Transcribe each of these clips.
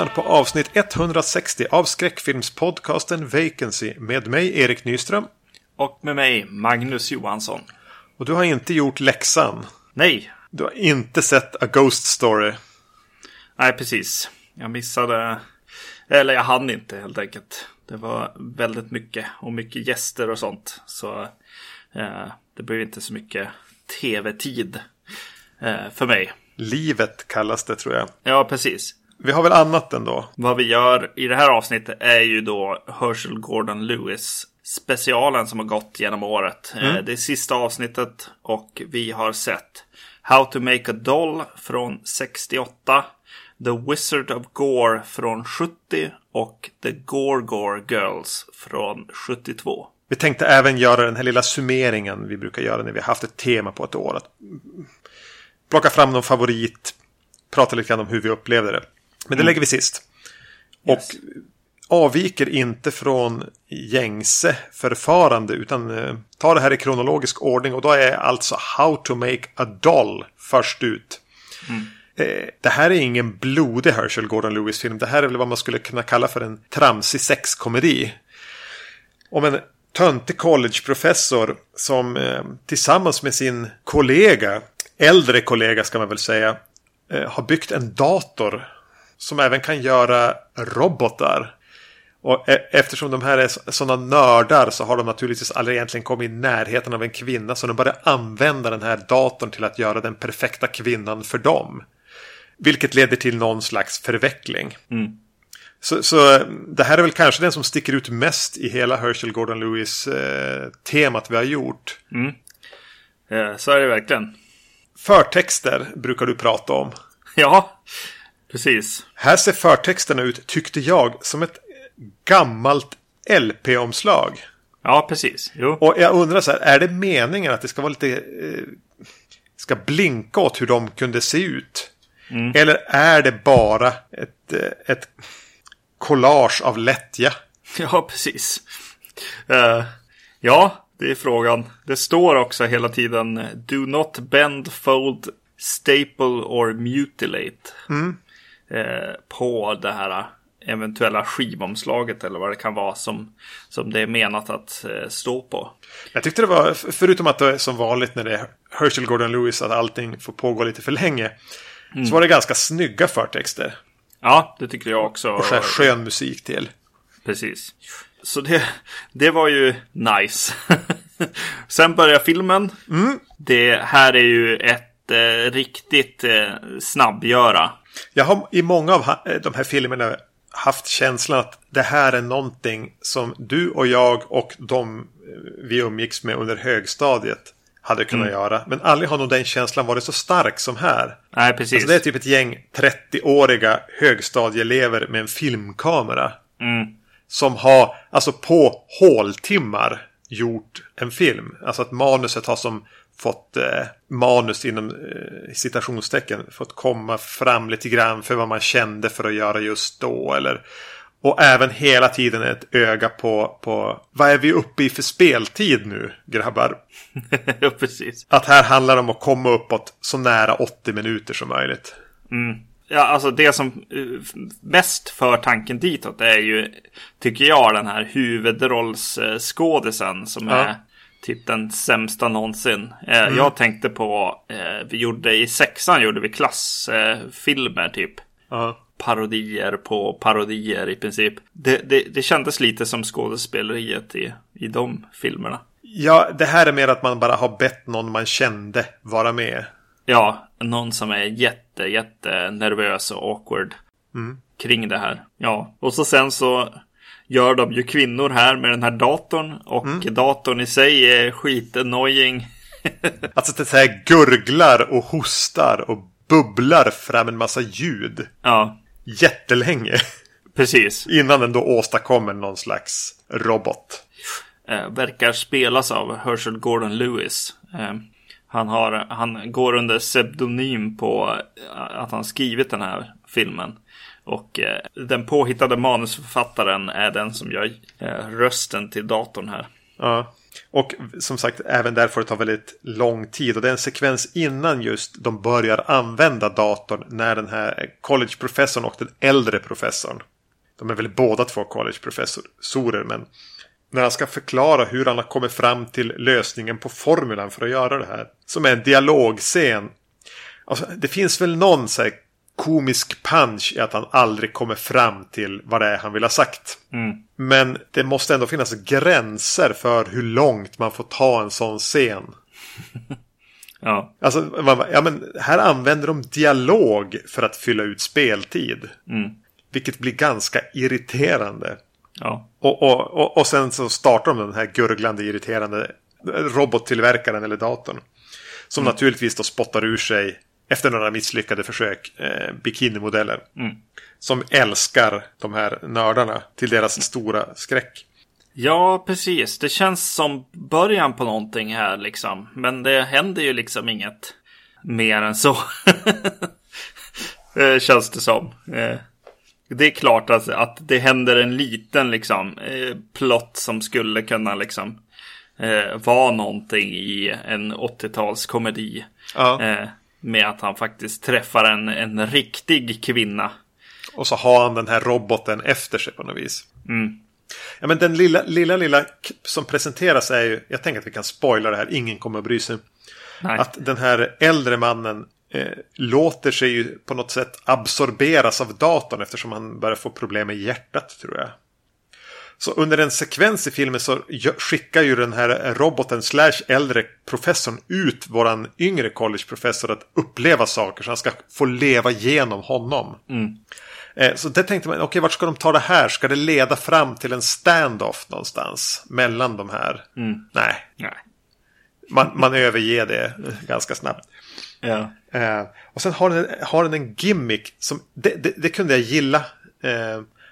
Lyssnar på avsnitt 160 av skräckfilmspodcasten Vacancy med mig Erik Nyström. Och med mig Magnus Johansson. Och du har inte gjort läxan. Nej. Du har inte sett A Ghost Story. Nej, precis. Jag missade. Eller jag hann inte helt enkelt. Det var väldigt mycket och mycket gäster och sånt. Så eh, det blev inte så mycket tv-tid eh, för mig. Livet kallas det tror jag. Ja, precis. Vi har väl annat ändå. Vad vi gör i det här avsnittet är ju då Herschel Gordon Lewis specialen som har gått genom året. Eh, Mm. Det är sista avsnittet och vi har sett How to make a doll från 68. The Wizard of Gore från 70 och The Gore Gore Girls från 72. Vi tänkte även göra den här lilla summeringen vi brukar göra när vi har haft ett tema på ett år. Att plocka fram någon favorit, prata lite grann om hur vi upplevde det. Men det lägger vi sist. Yes. Och avviker inte från gängse förfarande utan eh, tar det här i kronologisk ordning och då är alltså How to make a doll först ut. Eh, det här är ingen blodig Herschel Gordon Lewis-film. Det här är väl vad man skulle kunna kalla för en tramsig sexkomedi. Om en töntig collegeprofessor som eh, tillsammans med sin kollega, äldre kollega ska man väl säga, eh, har byggt en dator som även kan göra robotar. Och e- eftersom de här är sådana nördar så har de naturligtvis aldrig egentligen kommit i närheten av en kvinna. Så de börjar använda den här datorn till att göra den perfekta kvinnan för dem. Vilket leder till någon slags förveckling. Så, så eh, det här är väl kanske den som sticker ut mest i hela Herschel Gordon Lewis eh, temat vi har gjort. Eh, Så är det verkligen. Förtexter brukar du prata om. Ja, precis. Här ser förtexterna ut, tyckte jag, som ett gammalt LP-omslag. Ja, precis. Jo. Och jag undrar så här, är det meningen att det ska vara lite... Eh, ska blinka åt hur de kunde se ut? Eller är det bara ett, eh, ett collage av lättja? Ja, precis. Eh, ja, det är frågan. Det står också hela tiden eh, Do not bend, fold, staple or mutilate. Eh, på det här eventuella skivomslaget eller vad det kan vara som, som det är menat att eh, stå på. Jag tyckte det var, förutom att det är som vanligt när det är Herschel Gordon Lewis att allting får pågå lite för länge. Så var det ganska snygga förtexter. Ja, det tycker jag också. Och så här skön musik till. Precis. Så det, det var ju nice. Sen börjar filmen. Det här är ju ett eh, riktigt eh, snabbgöra. Jag har i många av ha- de här filmerna haft känslan att det här är någonting som du och jag och de eh, vi umgicks med under högstadiet hade kunnat göra. Men aldrig har nog den känslan varit så stark som här. Nej, precis. Alltså det är typ ett gäng 30-åriga högstadieelever med en filmkamera. Som har, alltså på håltimmar, gjort en film. Alltså att manuset har som fått eh, manus inom eh, citationstecken fått komma fram lite grann för vad man kände för att göra just då. Eller, och även hela tiden ett öga på, på vad är vi uppe i för speltid nu grabbar? ja, precis. Att här handlar det om att komma uppåt så nära 80 minuter som möjligt. Ja, alltså det som eh, mest för tanken ditåt är ju, tycker jag, den här huvudrollsskådisen som Ja. är typ den sämsta någonsin. Eh, Jag tänkte på, eh, vi gjorde i sexan gjorde vi klassfilmer typ. Ja. Parodier på parodier i princip. Det, det, det kändes lite som skådespeleriet i, i de filmerna. Ja, det här är mer att man bara har bett någon man kände vara med. Ja, någon som är jätte, jätte nervös och awkward kring det här. Ja, och så sen så gör de ju kvinnor här med den här datorn och datorn i sig är skitannoying. Alltså det här gurglar och hostar och bubblar fram en massa ljud. ja, Jättelänge. precis. Innan den då åstadkommer någon slags robot. Eh, verkar spelas av Herschel Gordon Lewis. Eh, han, har, han går under pseudonym på eh, att han skrivit den här filmen. Och eh, den påhittade manusförfattaren är den som gör eh, rösten till datorn här. Ja. Och som sagt, även där får det ta väldigt lång tid. Och det är en sekvens innan just de börjar använda datorn när den här collegeprofessorn och den äldre professorn. De är väl båda två collegeprofessorer, men när han ska förklara hur han har kommit fram till lösningen på formulan för att göra det här. Som är en dialogscen. Alltså, det finns väl någon så här, komisk punch i att han aldrig kommer fram till vad det är han vill ha sagt. Mm. Men det måste ändå finnas gränser för hur långt man får ta en sån scen. Ja. Alltså, ja, men här använder de dialog för att fylla ut speltid. Mm. Vilket blir ganska irriterande. Ja. Och, och, och, och sen så startar de den här gurglande, irriterande robottillverkaren eller datorn. Som Mm. naturligtvis då spottar ur sig, efter några misslyckade försök, eh, bikinimodeller. Mm. Som älskar de här nördarna till deras stora skräck. Ja, precis. Det känns som början på någonting här liksom. Men det händer ju liksom inget mer än så. Eh, känns det som. Eh, Det är klart att, att det händer en liten liksom eh, plott som skulle kunna liksom eh, vara någonting i en 80-talskomedi. Ja. Med att han faktiskt träffar en, en riktig kvinna. Och så har han den här roboten efter sig på något vis. Mm. Ja, men den lilla, lilla, lilla som presenteras är ju, jag tänker att vi kan spoila det här, ingen kommer att bry sig. Nej. Att den här äldre mannen eh, låter sig ju på något sätt absorberas av datorn eftersom han börjar få problem med hjärtat tror jag. Så under en sekvens i filmen så skickar ju den här roboten slash äldre professorn ut våran yngre collegeprofessor att uppleva saker så han ska få leva genom honom. Mm. Eh, Så det tänkte man, okej vart ska de ta det här? Ska det leda fram till en stand-off någonstans mellan de här? Mm. Nej, Nej. man, man överger det ganska snabbt. Ja. Eh, och sen har den, har den en gimmick som, det, det, det kunde jag gilla.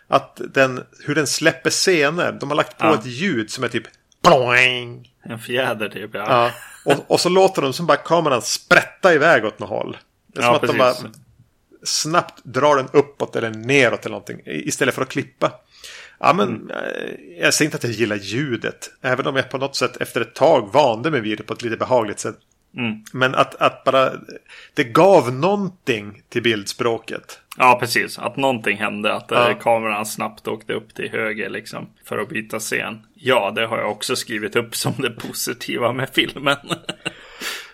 Att den, hur den släpper scener. De har lagt på Ja. ett ljud som är typ ploing. En fjäder typ. Ja. Ja. Och, och så låter de som bara kameran sprätta iväg åt något håll. Det är som Ja, att de bara precis. snabbt drar den uppåt eller neråt eller någonting. Istället för att klippa. Ja, men Mm. eh, jag säger inte att jag gillar ljudet. Även om jag på något sätt efter ett tag vande mig vid det på ett lite behagligt sätt. Mm. Men att, att bara... Det gav någonting till bildspråket. Ja, precis. Att någonting hände. Att Ja. eh, kameran snabbt åkte upp till höger liksom. För att byta scen. Ja, det har jag också skrivit upp som det positiva med filmen.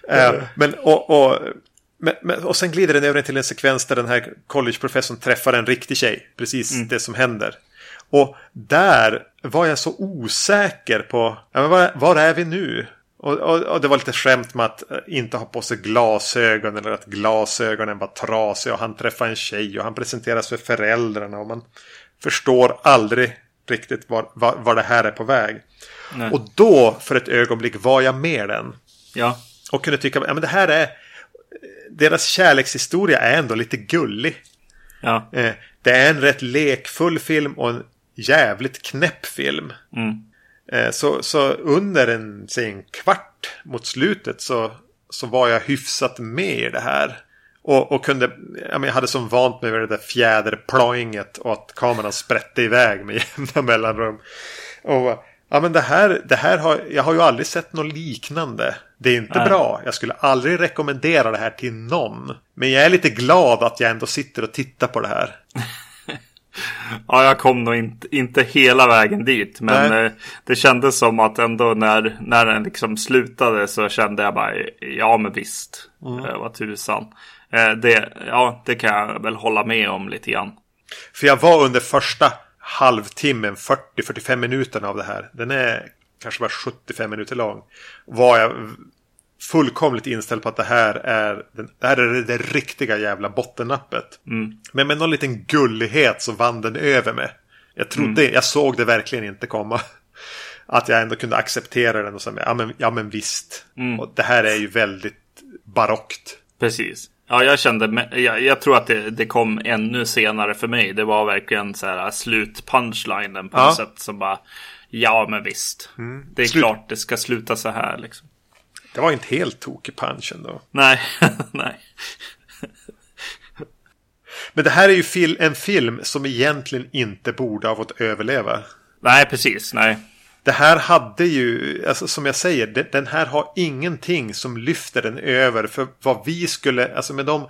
Eh, men, och, och, men, men, och sen glider den över till en sekvens där den här collegeprofessorn träffar en riktig tjej. Precis det som händer. Och där var jag så osäker på, ja, var, var är vi nu? Och, och, och det var lite skämt med att eh, inte ha på sig glasögon eller att glasögonen var trasiga och han träffar en tjej och han presenteras för föräldrarna och man förstår aldrig riktigt var, var, var det här är på väg. Nej. Och då för ett ögonblick var jag med den. ja. Och kunde tycka att det här är... Deras kärlekshistoria är ändå lite gullig. Ja. Eh, Det är en rätt lekfull film och en jävligt knäpp film. Mm. Eh, Så, så under en, säg en kvart mot slutet så, så var jag hyfsat med i det här. Och, och kunde, jag hade som vant mig vid det där fjäderploinget och att kameran sprätte iväg med jämna mellanrum. Och ja men det här, det här har, jag har ju aldrig sett något liknande. Det är inte Nej. bra. Jag skulle aldrig rekommendera det här till någon. Men jag är lite glad att jag ändå sitter och tittar på det här. Ja, jag kom nog inte, inte hela vägen dit. Men Nej. eh, det kändes som att ändå när, när den liksom slutade så kände jag bara ja men visst. Mm. Eh, vad tusan. Eh, det, ja, det kan jag väl hålla med om lite grann. För jag var under första halvtimmen, 40-45 minuterna av det här. Den är kanske bara 75 minuter lång. Var jag fullkomligt inställd på att det här är, det, här är det, riktiga jävla bottennappet. Men med någon liten gullighet så vann den över mig. Jag trodde, jag såg det verkligen inte komma. Att jag ändå kunde acceptera den och säga, ja men, ja, men visst. Och det här är ju väldigt barockt. Precis. Ja, jag kände, jag, jag tror att det, det kom ännu senare för mig. Det var verkligen så här slut-punchlinen på Ja. något sätt som bara, ja men visst. Det är Slut- klart det ska sluta så här liksom. Det var inte helt tokig punch ändå. Nej, nej. Men det här är ju fil- en film som egentligen inte borde ha fått överleva. Nej, precis, nej. Det här hade ju, alltså som jag säger, det, den här har ingenting som lyfter den över för vad vi skulle, alltså med de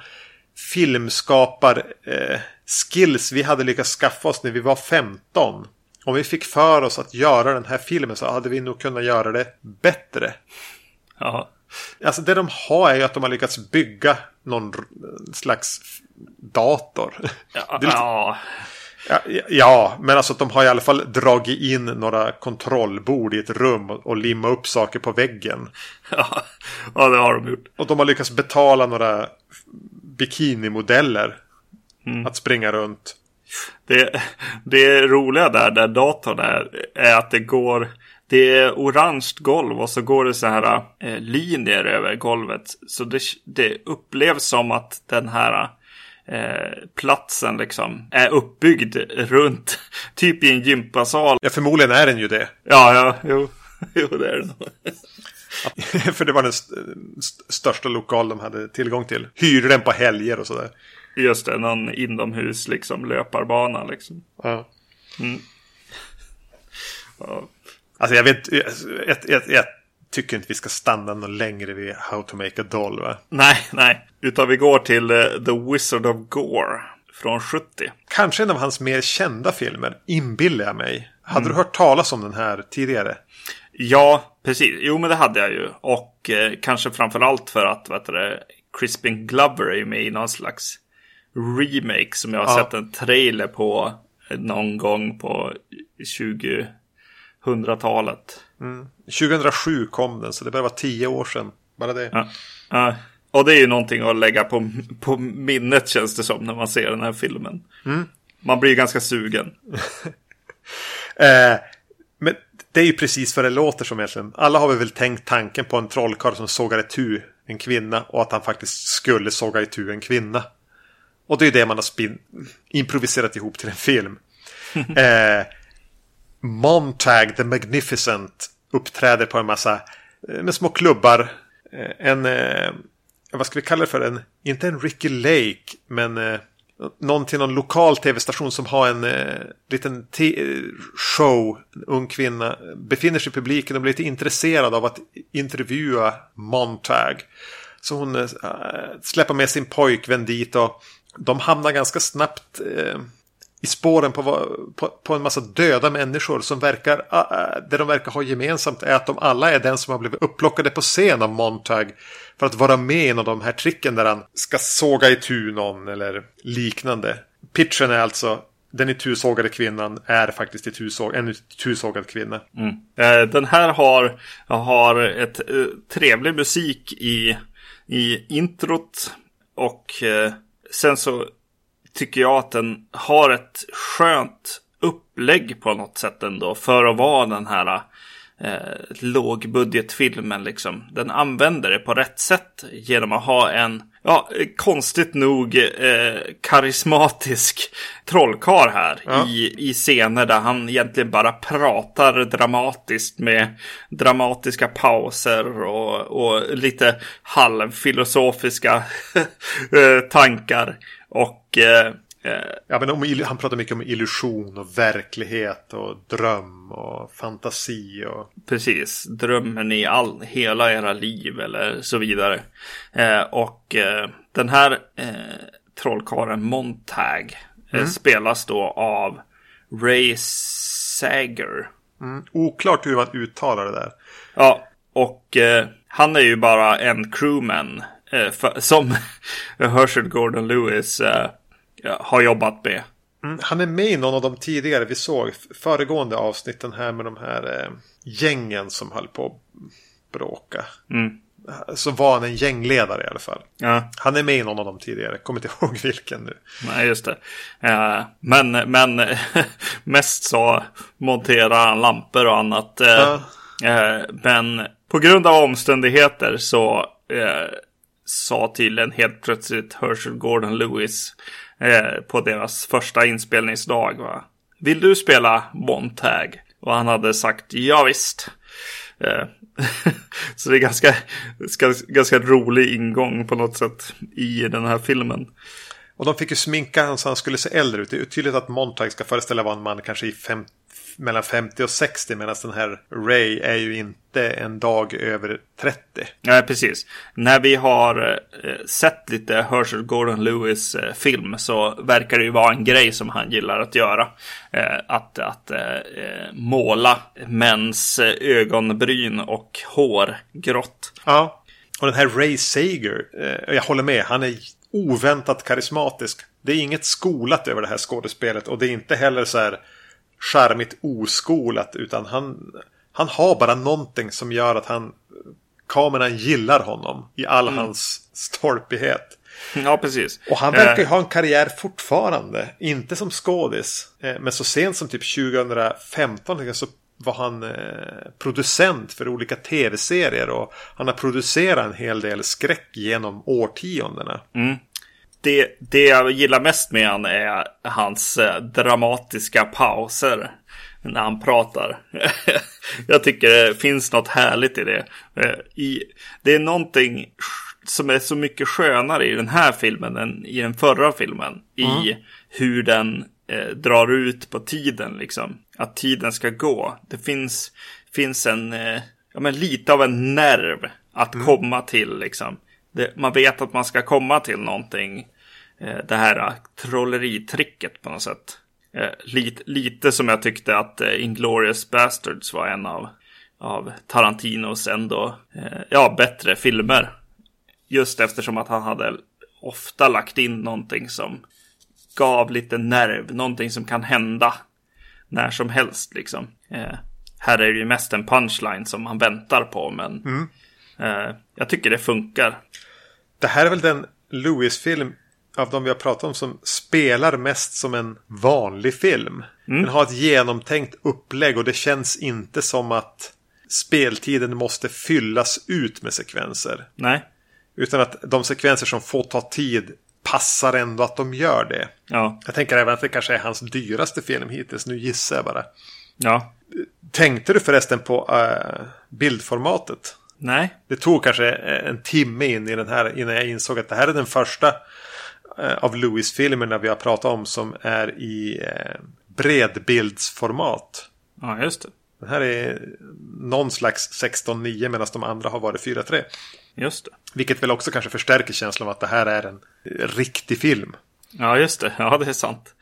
filmskapar eh, skills vi hade lyckats skaffa oss när vi var 15. Om vi fick för oss att göra den här filmen så hade vi nog kunnat göra det bättre. Ja. Alltså det de har är ju att de har lyckats bygga någon slags dator. Ja, lite- ja. Ja, men alltså att de har i alla fall dragit in några kontrollbord i ett rum och, och limma upp saker på väggen. ja, ja, det har de gjort. Och de har lyckats betala några bikinimodeller Mm. att springa runt. Det, det roliga där, där datorn är, är att det går det är orange golv och så går det så här eh, linjer över golvet. Så det, det upplevs som att den här eh, platsen liksom är uppbyggd runt, typ i en gympasal. Ja, förmodligen är den ju det. Ja, ja, jo, jo det är det nog. För det var den st st största lokal de hade tillgång till. Hyrde den på helger och sådär. Just det, någon inomhus liksom löparbana liksom. Ja. Ja. Alltså jag vet, jag, jag, jag, tycker inte vi ska stanna något längre vid How to make a doll va? Nej, nej. Utan vi går till eh, The Wizard of Gore från 70. Kanske en av hans mer kända filmer, inbillar jag mig. Hade du hört talas om den här tidigare? Ja, precis. Jo, men det hade jag ju. Och eh, kanske framför allt för att vet du, Crispin Glover är ju med i någon slags remake som jag har Ja. sett en trailer på någon gång på 2000-talet. 2007 kom den, så det börjar vara tio år sedan. Bara det. Ja. Ja. Och det är ju någonting att lägga på, på minnet känns det som när man ser den här filmen. Man blir ganska sugen. Eh, men det är ju precis vad det låter som egentligen. Alla har vi väl tänkt tanken på en trollkarl som sågar itu en kvinna och att han faktiskt skulle såga itu en kvinna. Och det är det man har improviserat ihop till en film. eh, Montag the Magnificent uppträder på en massa eh, med små klubbar. Eh, eh, en, vad ska vi kalla det för? En, inte en Ricky Lake, men någon till någon lokal tv-station som har en eh, liten show. En ung kvinna befinner sig i publiken och blir lite intresserad av att intervjua Montag. Så hon eh, släpper med sin pojkvän dit och de hamnar ganska snabbt eh, i spåren på, på, på en massa döda människor som verkar, ah, ah, det de verkar ha gemensamt är att de alla är den som har blivit upplockade på scen av Montag för att vara med i någon av de här tricken där han ska såga itu någon eller liknande. Pitchen är alltså den itusågade kvinnan är faktiskt itusåg, en itusågad kvinna. Mm. Eh, den här har, har ett eh, trevlig musik i, i introt. Och eh, sen så tycker jag att den har ett skönt upplägg på något sätt ändå. För att vara den här eh, lågbudgetfilmen liksom. Den använder det på rätt sätt genom att ha en, ja, konstigt nog eh, karismatisk trollkarl här. Ja. I, I scener där han egentligen bara pratar dramatiskt med dramatiska pauser och, och lite halvfilosofiska eh, tankar. Och eh, Ja, men om, han pratar mycket om illusion och verklighet och dröm och fantasi och Precis, drömmen i all, hela era liv eller så vidare. Eh, och eh, den här eh, trollkarlen Montag eh, spelas då av Ray Sager. oklart hur man uttalar det där. Ja, och eh, han är ju bara en crewman eh, för, som Herschel Gordon Lewis eh, har jobbat med. Mm, han är med i någon av de tidigare vi såg föregående avsnitten här med de här eh, gängen som höll på att bråka. Mm. Så var han en gängledare i alla fall. Ja. Han är med i någon av dem tidigare, kommer inte ihåg vilken nu. Nej, just det. Eh, men men mest så monterar han lampor och annat. Eh, Ja. eh, men på grund av omständigheter så eh, sa tydligen helt plötsligt Herschel Gordon Lewis eh, på deras första inspelningsdag. Va? Vill du spela Montag? Och han hade sagt ja visst. Eh, så det är ganska, ganska, rolig ingång på något sätt i den här filmen. Och de fick ju sminka honom så han skulle se äldre ut. Det är ju tydligt att Montag ska föreställa vara en man kanske i 50 mellan 50 och 60 medan den här Ray är ju inte en dag över 30. Nej, precis. När vi har eh, sett lite Herschel Gordon Lewis eh, film så verkar det ju vara en grej som han gillar att göra. Eh, att att måla mäns ögonbryn och hår grått. Ja, och den här Ray Sager, jag håller med, han är oväntat karismatisk. Det är inget skolat över det här skådespelet och det är inte heller så här charmigt oskolat utan han, han har bara någonting som gör att han kameran gillar honom i all mm. hans stolpighet. Ja, precis. Och han verkar ju eh. ha en karriär fortfarande. Inte som skådis. Eh, men så sent som typ 2015 så var han eh, producent för olika tv-serier. Och han har producerat en hel del skräck genom årtiondena. Mm det, det jag gillar mest med han är hans eh, dramatiska pauser när han pratar. jag tycker det finns något härligt i det. Eh, I, det är någonting som är så mycket skönare i den här filmen än i den förra filmen. Mm. I hur den eh, drar ut på tiden liksom. Att tiden ska gå. Det finns, finns en, eh, ja men lite av en nerv att mm. komma till liksom. Det, man vet att man ska komma till någonting det här eh, trolleritricket på något sätt. Eh, lite, lite som jag tyckte att Inglourious Bastards var en av, av Tarantinos ändå ja, bättre filmer. Just eftersom att han hade ofta lagt in någonting som gav lite nerv, någonting som kan hända när som helst liksom. Eh, här är det ju mest en punchline som man väntar på, men mm. eh, jag tycker det funkar. Det här är väl den Lewis-film av de vi har pratat om som spelar mest som en vanlig film. Mm. Den har ett genomtänkt upplägg och det känns inte som att speltiden måste fyllas ut med sekvenser. Nej. Utan att de sekvenser som får ta tid passar ändå att de gör det. Ja. Jag tänker även att det kanske är hans dyraste film hittills. Nu gissar jag bara. Ja. Tänkte du förresten på uh, bildformatet? Nej. Det tog kanske en timme in i den här innan jag insåg att det här är den första av Lewis-filmerna vi har pratat om som är i eh, bredbildsformat. Ja, just det. Den här är någon slags 16.9 medan de andra har varit 4.3. Just det. Vilket väl också kanske förstärker känslan av att det här är en riktig film. Ja, just det. Ja, det är sant.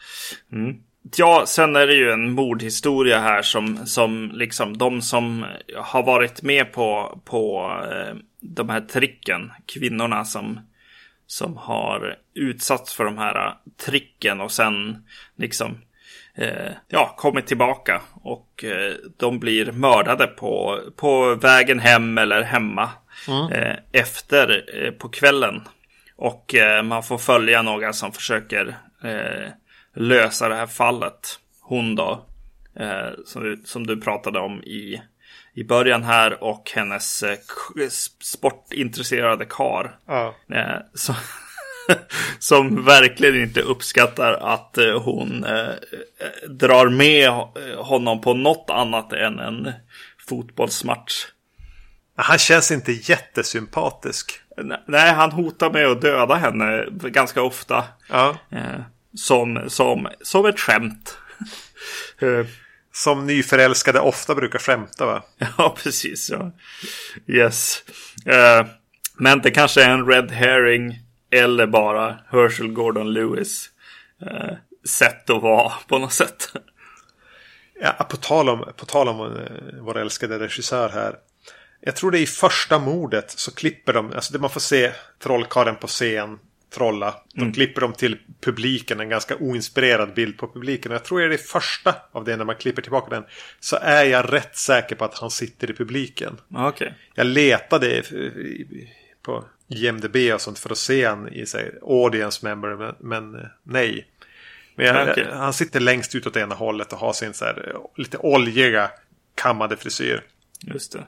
Mm. Ja, sen är det ju en mordhistoria här som, som liksom de som har varit med på, på eh, de här tricken, kvinnorna som som har utsatts för de här äh, tricken och sen liksom eh, ja, kommit tillbaka och eh, de blir mördade på, på vägen hem eller hemma mm. eh, efter eh, på kvällen. Och man får följa några som försöker lösa det här fallet. Hon då, som, som du pratade om i i början här och hennes eh, sportintresserade kar. Ja. Eh, så, som verkligen inte uppskattar att eh, hon eh, eh, drar med honom på något annat än en fotbollsmatch. Han känns inte jättesympatisk. Nej, han hotar med att döda henne ganska ofta. Ja. Eh, som, som, som ett skämt. Som nyförälskade ofta brukar skämta va? Ja, precis. Ja. Yes. Uh, men det kanske är en red herring eller bara Herschel Gordon Lewis uh, sätt att vara på något sätt. Ja, på tal om, på tal om uh, vår älskade regissör här. Jag tror det är i första mordet så klipper de, alltså det man får se trollkaren på scen trolla. De mm. klipper dem till publiken, en ganska oinspirerad bild på publiken. Jag tror det är det första av det när man klipper tillbaka den. Så är jag rätt säker på att han sitter i publiken. Okay. Jag letade på IMDB och sånt för att se han i sig, audience member, men, men nej. Men jag, okay. han sitter längst ut åt ena hållet och har sin så här, lite oljiga kammade frisyr. Just det.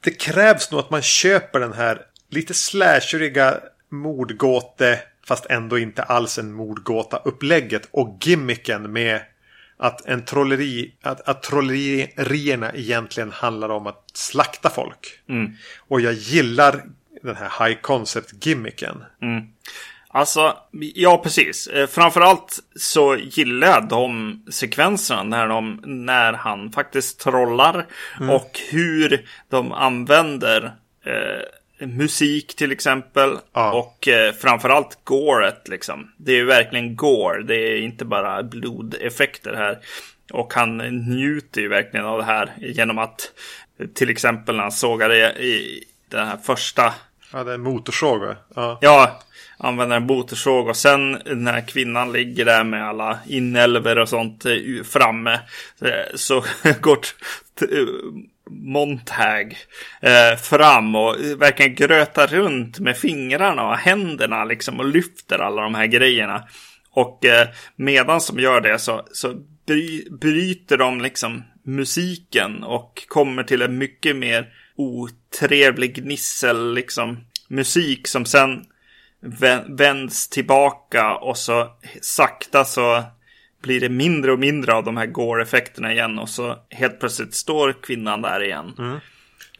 Det krävs nog att man köper den här lite slasheriga mordgåte fast ändå inte alls en mordgåta upplägget och gimmicken med att en trolleri, att, att trollerierna egentligen handlar om att slakta folk. Mm. Och jag gillar den här high concept gimmicken. Mm. Alltså, ja precis. Eh, framförallt så gillar jag de sekvenserna när, de, när han faktiskt trollar. Mm. Och hur de använder eh, musik till exempel. Ja. Och eh, framförallt goret liksom. Det är ju verkligen gore. Det är inte bara blodeffekter här. Och han njuter ju verkligen av det här genom att till exempel när han sågar i, i den här första Ja, det är en motorsåg va? Ja. ja, använder en motorsåg och sen när kvinnan ligger där med alla inälvor och sånt eh, framme så går Montag eh, fram och verkligen grötar runt med fingrarna och händerna liksom och lyfter alla de här grejerna. Och eh, medan som gör det så, så bry, bryter de liksom musiken och kommer till en mycket mer otrevlig gnissel liksom musik som sen vänds tillbaka och så sakta så blir det mindre och mindre av de här gore-effekterna igen och så helt plötsligt står kvinnan där igen. Mm.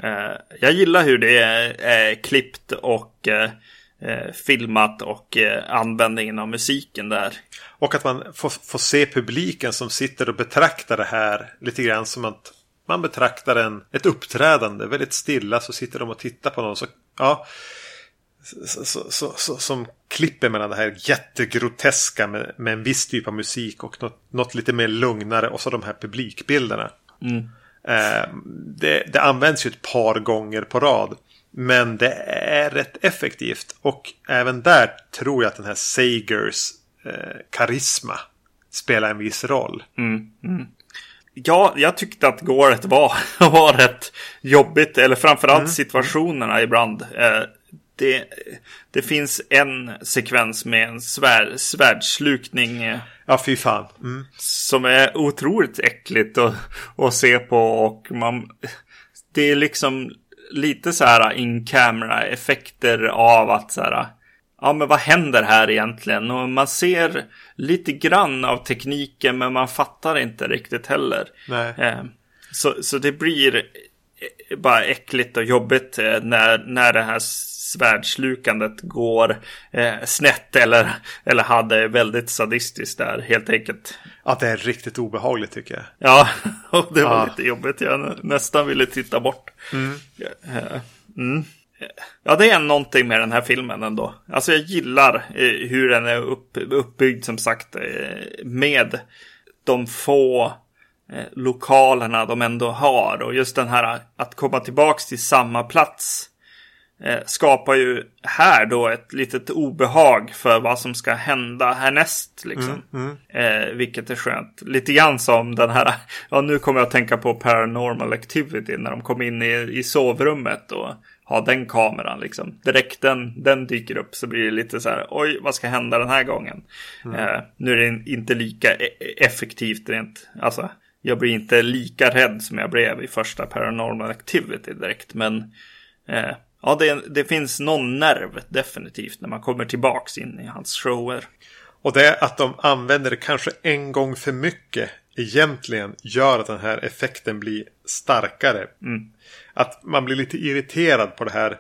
Uh, jag gillar hur det är, är klippt och uh, filmat och uh, användningen av musiken där. Och att man får, får se publiken som sitter och betraktar det här lite grann som att man betraktar en, ett uppträdande väldigt stilla så sitter de och tittar på någon. Så, ja, så, så, så, som klipper mellan det här jättegroteska med, med en viss typ av musik och något, något lite mer lugnare och så de här publikbilderna. Mm. Eh, det, det, används ju ett par gånger på rad. Men det är rätt effektivt. Och även där tror jag att den här Sagers eh, karisma spelar en viss roll. Mm. Mm. Ja, jag tyckte att gåret var, var rätt jobbigt. Eller framförallt mm. situationerna ibland. Eh, det, det finns en sekvens med en svär, svärdslukning. Eh, ja, fy fan. Mm. Som är otroligt äckligt att, att se på. Och man, det är liksom lite så här in camera effekter av att så här. Ja, men vad händer här egentligen? Och man ser lite grann av tekniken, men man fattar inte riktigt heller. Nej. Eh, så, så det blir bara äckligt och jobbigt eh, när, när det här svärdslukandet går eh, snett eller, eller hade väldigt sadistiskt där helt enkelt. Ja, det är riktigt obehagligt tycker jag. Ja, och det var ja. lite jobbigt. Jag nästan ville titta bort. Mm. Eh, mm. Ja, det är någonting med den här filmen ändå. Alltså jag gillar eh, hur den är upp, uppbyggd som sagt eh, med de få lokalerna de ändå har. Och just den här att komma tillbaks till samma plats skapar ju här då ett litet obehag för vad som ska hända härnäst. Liksom. Mm, mm. Eh, vilket är skönt. Lite grann som den här, ja nu kommer jag att tänka på Paranormal Activity när de kom in i, i sovrummet och har den kameran liksom. Direkt den, den dyker upp så blir det lite så här, oj vad ska hända den här gången? Mm. Eh, nu är det inte lika e-, effektivt rent, alltså jag blir inte lika rädd som jag blev i första Paranormal Activity direkt. Men eh, ja, det, det finns någon nerv definitivt när man kommer tillbaks in i hans shower. Och det att de använder det kanske en gång för mycket egentligen gör att den här effekten blir starkare. Mm. Att man blir lite irriterad på det här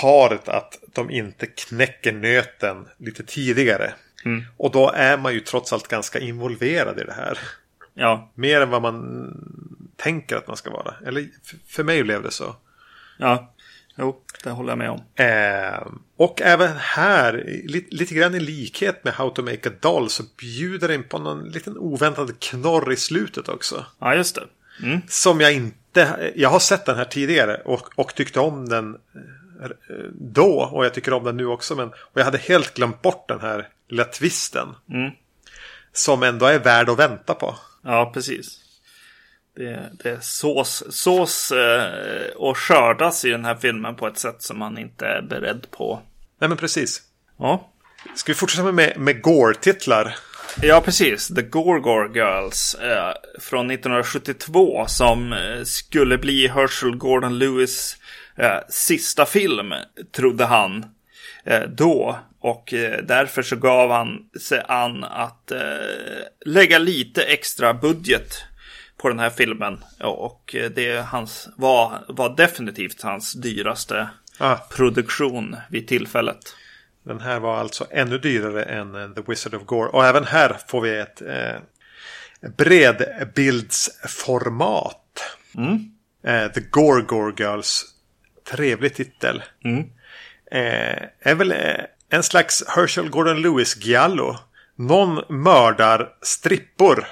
paret att de inte knäcker nöten lite tidigare. Mm. Och då är man ju trots allt ganska involverad i det här. Ja. Mer än vad man tänker att man ska vara. Eller för mig blev det så. Ja. Jo, det håller jag med om. Eh, och även här, lite, lite grann i likhet med How to Make a Doll så bjuder den på någon liten oväntad knorr i slutet också. Ja, just det. Mm. Som jag inte, jag har sett den här tidigare och, och tyckte om den eh, då och jag tycker om den nu också. Men, och jag hade helt glömt bort den här lilla twisten. Mm. Som ändå är värd att vänta på. Ja, precis. Det, det sås, sås eh, och skördas i den här filmen på ett sätt som man inte är beredd på. Nej men precis. Ja. Ska vi fortsätta med, med Gore-titlar? Ja, precis. The Gorgor Girls eh, från 1972 som eh, skulle bli Herschel Gordon Lewis eh, sista film, trodde han eh, då. Och eh, därför så gav han sig an att lägga lite extra budget på den här filmen. Och det hans, var, var definitivt hans dyraste ah. produktion vid tillfället. Den här var alltså ännu dyrare än eh, The Wizard of Gore. Och även här får vi ett eh, bredbildsformat. Mm. Eh, The Gore Gore Girls. Trevlig titel. Mm. Eh, är väl eh, en slags Herschel Gordon Lewis Giallo. Någon mördar strippor.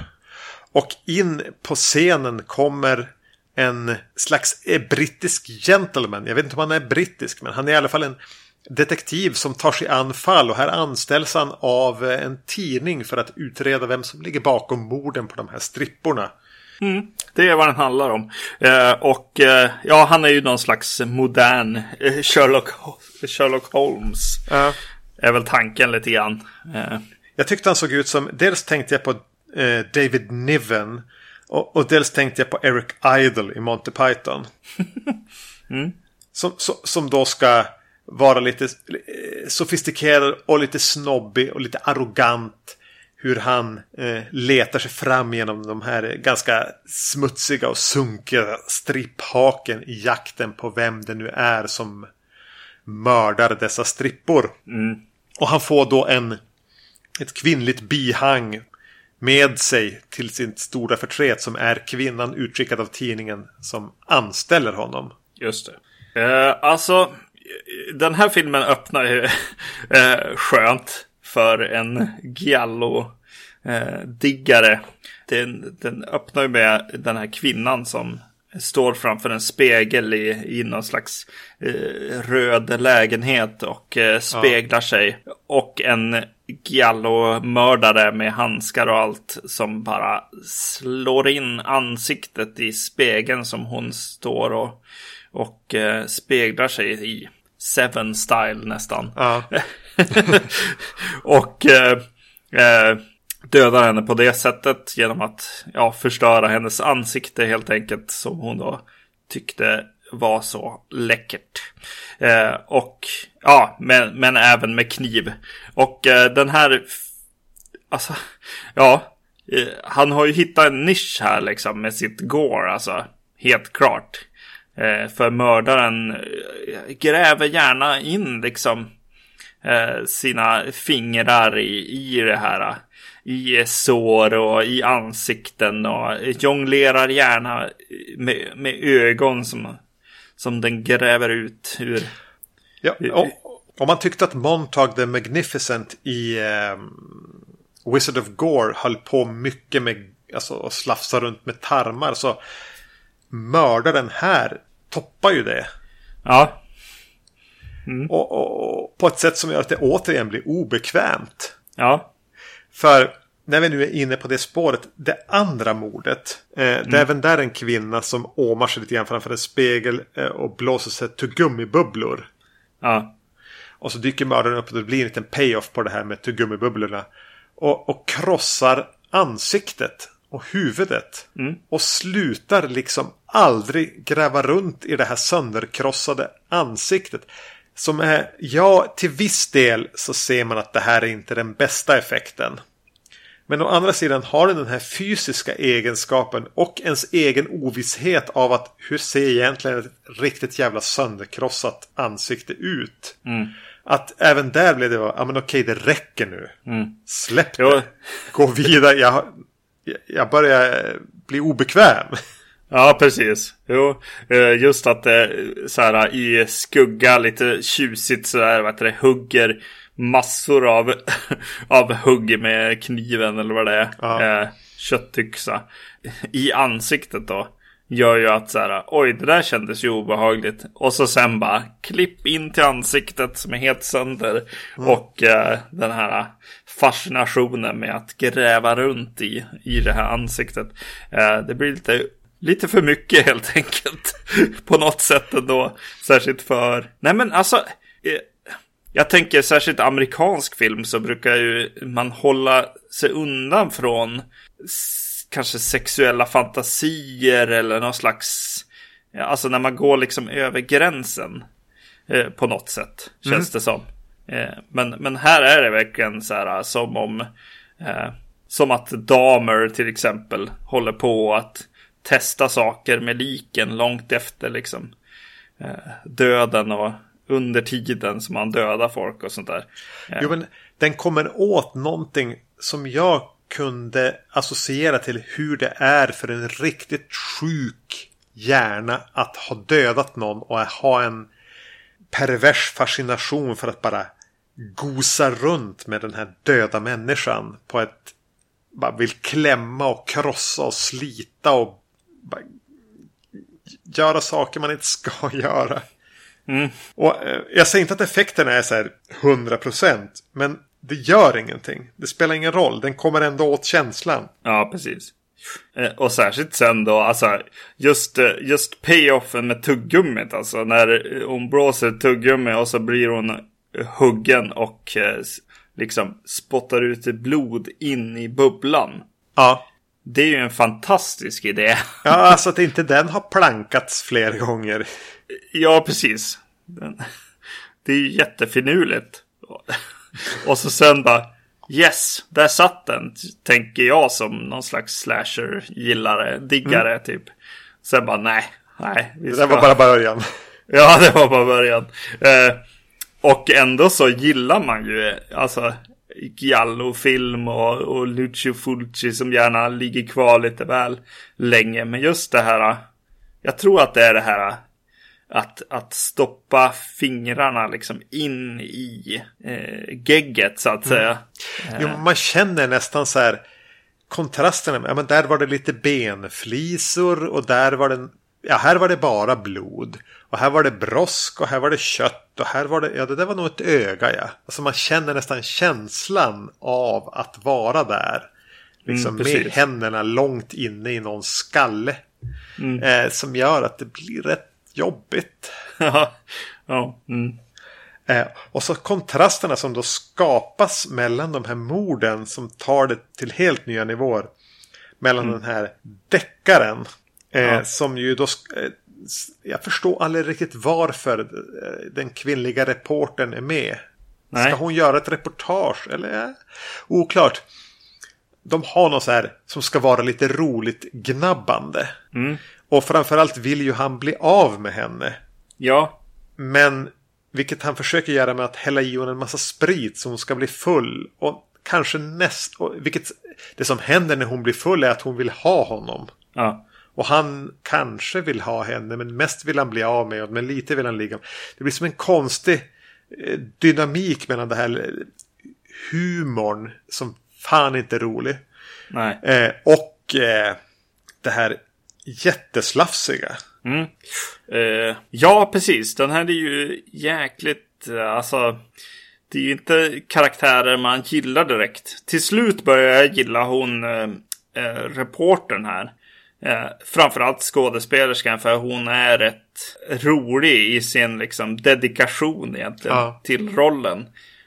Och in på scenen kommer en slags eh, brittisk gentleman. Jag vet inte om han är brittisk men han är i alla fall en detektiv som tar sig an fall och här anställs han av eh, en tidning för att utreda vem som ligger bakom morden på de här stripporna. Mm, det är vad den handlar om. Eh, och eh, ja, han är ju någon slags modern eh, Sherlock, Sherlock Holmes. Ja. Är väl tanken lite grann. Eh, Jag tyckte han såg ut som, dels tänkte jag på eh, David Niven och, och dels tänkte jag på Eric Idle i Monty Python. som, som, som då ska vara lite eh, sofistikerad och lite snobbig och lite arrogant. Hur han eh, letar sig fram genom de här ganska smutsiga och sunkiga stripphaken i jakten på vem det nu är som mördar dessa strippor. Och han får då en ett kvinnligt bihang med sig till sin stora förtret som är kvinnan utskickad av tidningen som anställer honom. Just det. Eh, alltså, den här filmen öppnar ju eh, skönt för en Giallo-diggare. Eh, den, den öppnar ju med den här kvinnan som står framför en spegel i, i någon slags eh, röd lägenhet och eh, speglar sig. Och en Giallo-mördare med handskar och allt som bara slår in ansiktet i spegeln som hon står och, och eh, speglar sig i. Seven style nästan. Ja. och eh, eh, dödar henne på det sättet genom att ja, förstöra hennes ansikte helt enkelt som hon då tyckte var så läckert. Eh, och ja, men, men även med kniv. Och eh, den här, alltså, ja, eh, han har ju hittat en nisch här liksom med sitt gore, alltså, helt klart. Eh, för mördaren eh, gräver gärna in liksom eh, sina fingrar i, i det här. Eh. I sår och i ansikten och jonglerar gärna med, med ögon som, som den gräver ut ur. Ja, och, om man tyckte att Montag the Magnificent i eh, Wizard of Gore höll på mycket med alltså, att slafsa runt med tarmar så mördaren här toppar ju det. Ja, Och, och, och på ett sätt som gör att det återigen blir obekvämt. ja, För när vi nu är inne på det spåret, det andra mordet. Eh, Det är även där en kvinna som åmar sig lite grann framför en spegel eh, och blåser sig tuggummibubblor. ja, Och så dyker mördaren upp och det blir en liten payoff på det här med tuggummibubblorna. Och, och krossar ansiktet och huvudet. Och slutar liksom aldrig gräva runt i det här sönderkrossade ansiktet. Som är, ja, till viss del så ser man att det här är inte den bästa effekten. Men å andra sidan har den den här fysiska egenskapen och ens egen ovisshet av att hur ser egentligen ett riktigt jävla sönderkrossat ansikte ut. Att även där blev det, ja men okej det räcker nu. Släpp Jo. det. Gå vidare. Jag, jag börjar bli obekväm. Ja, precis. Jo, eh, just att det så här i skugga lite tjusigt så där, vad det, hugger massor av, av hugg med kniven eller vad det är. Ja. Eh, köttyxa. I ansiktet då. Gör ju att så här, oj det där kändes ju obehagligt. Och så sen bara klipp in till ansiktet som är helt sönder. Och eh, den här fascinationen med att gräva runt i, i det här ansiktet. Eh, det blir lite Lite för mycket helt enkelt. På något sätt ändå. Särskilt för... Nej men alltså. Eh, Jag tänker särskilt amerikansk film så brukar ju man hålla sig undan från kanske sexuella fantasier eller någon slags... Alltså när man går liksom över gränsen. Eh, på något sätt. Känns det som. Eh, men, men här är det verkligen så här som om... Eh, som att damer till exempel håller på att testa saker med liken långt efter liksom eh, döden och under tiden som han dödar folk och sånt där. Eh. Jo, men den kommer åt någonting som jag kunde associera till hur det är för en riktigt sjuk hjärna att ha dödat någon och ha en pervers fascination för att bara gosa runt med den här döda människan på ett bara vill klämma och krossa och slita och bara göra saker man inte ska göra. Mm. Och eh, jag säger inte att effekterna är så här 100% men det gör ingenting. Det spelar ingen roll. Den kommer ändå åt känslan. Ja, precis. Eh, Och särskilt sen då, alltså just, eh, just payoffen med tuggummit. Alltså när hon blåser tuggummi och så blir hon huggen och liksom spottar ut blod in i bubblan. Ja. Det är ju en fantastisk idé. Ja, alltså att inte den har plankats flera gånger. Ja, precis. Den, det är ju jättefinurligt. Och så sen bara Yes, där satt den. Tänker jag som någon slags slasher-gillare, diggare typ. Sen bara nej, nej. Det ska... där var bara början. Ja, det var bara början. Eh, och ändå så gillar man ju alltså Giallo-film och, och Lucio Fulci som gärna ligger kvar lite väl länge. Men just det här, jag tror att det är det här att, att stoppa fingrarna liksom in i eh, gegget så att säga. Jo, man känner nästan så här kontrasterna. Ja, men där var det lite benflisor och där var det Ja, här var det bara blod. Och här var det brosk och här var det kött. Och här var det, ja det där var nog ett öga ja. Alltså man känner nästan känslan av att vara där. Liksom Mm, med händerna långt inne i någons skalle. Mm. Eh, som gör att det blir rätt jobbigt. Ja, ja, mm. Eh, och så kontrasterna som då skapas mellan de här morden som tar det till helt nya nivåer. Mellan den här deckaren. Eh, Ja. Som ju då... jag förstår aldrig riktigt varför eh, den kvinnliga reportern är med. Nej. Ska hon göra ett reportage? Eller? Oklart. De har något så här som ska vara lite roligt gnabbande. Mm. Och framförallt vill ju han bli av med henne. Ja, Men vilket han försöker göra med att hälla i henne en massa sprit så hon ska bli full. Och kanske näst... Och vilket, det som händer när hon blir full är att hon vill ha honom. ja, Och han kanske vill ha henne men mest vill han bli av med men lite vill han ligga. Det blir som en konstig eh, dynamik mellan det här eh, humorn som fan inte är rolig. nej. Eh, och eh, det här jätteslafsiga. Mm. Eh, ja, precis. Den här är ju jäkligt, alltså. Det är ju inte karaktärer man gillar direkt. Till slut börjar jag gilla hon, eh, reportern här. Eh, framförallt skådespelerskan för hon är rätt rolig i sin liksom dedikation egentligen Ja. till rollen.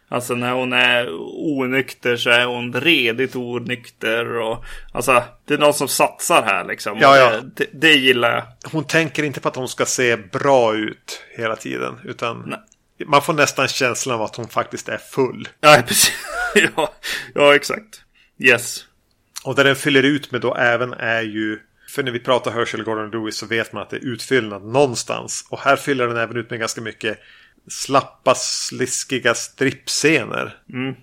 Alltså när hon är onykter så är hon redigt onykter och alltså det är någon som satsar här liksom. Ja, ja. Det, det, det gillar jag. Hon tänker inte på att hon ska se bra ut hela tiden. Utan Nej. man får nästan känslan av att hon faktiskt är full. Ja, precis. ja, ja, exakt. Yes. Och där den fyller ut med då även är ju... För när vi pratar Herschel Gordon Lewis så vet man att det är utfyllnad någonstans. Och här fyller den även ut med ganska mycket slappa, sliskiga strippscener. Mm.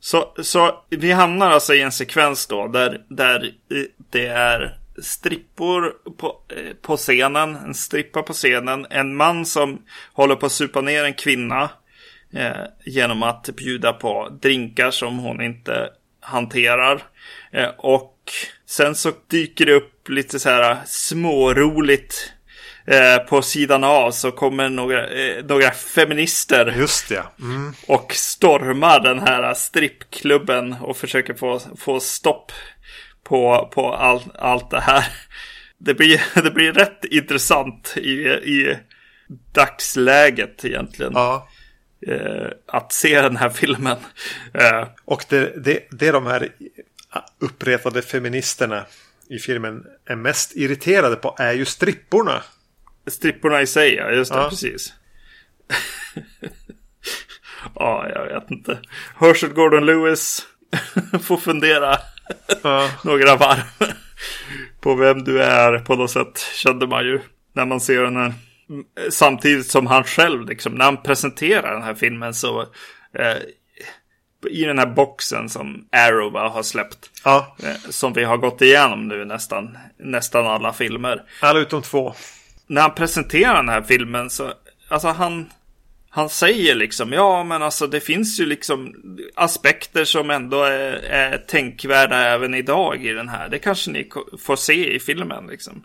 Så, så vi hamnar alltså i en sekvens då där, där det är strippor på, eh, på scenen. En strippa på scenen. En man som håller på att supa ner en kvinna. Eh, genom att bjuda på drinkar som hon inte hanterar. Eh, och sen så dyker det upp lite så här småroligt. Eh, på sidan av så kommer några, eh, några feminister Just det. Mm. och stormar den här strippklubben och försöker få, få stopp på, på all, allt det här. Det blir, det blir rätt intressant i, i dagsläget egentligen. Ja. Eh, att se den här filmen. Och det, det, det de här uppretade feministerna i filmen är mest irriterade på är ju stripporna. stripporna i sig, ja. Just det, Ja. precis. ja, jag vet inte. Herschel Gordon Lewis får fundera Ja. några varv på vem du är på något sätt. Kände man ju när man ser den här. samtidigt som han själv, liksom, när han presenterar den här filmen så eh, i den här boxen som Arrow har släppt. Ja. Eh, som vi har gått igenom nu nästan, nästan alla filmer. Alla utom två. När han presenterar den här filmen så, alltså han, han säger liksom, ja men alltså det finns ju liksom aspekter som ändå är, är tänkvärda även idag i den här. Det kanske ni får se i filmen liksom.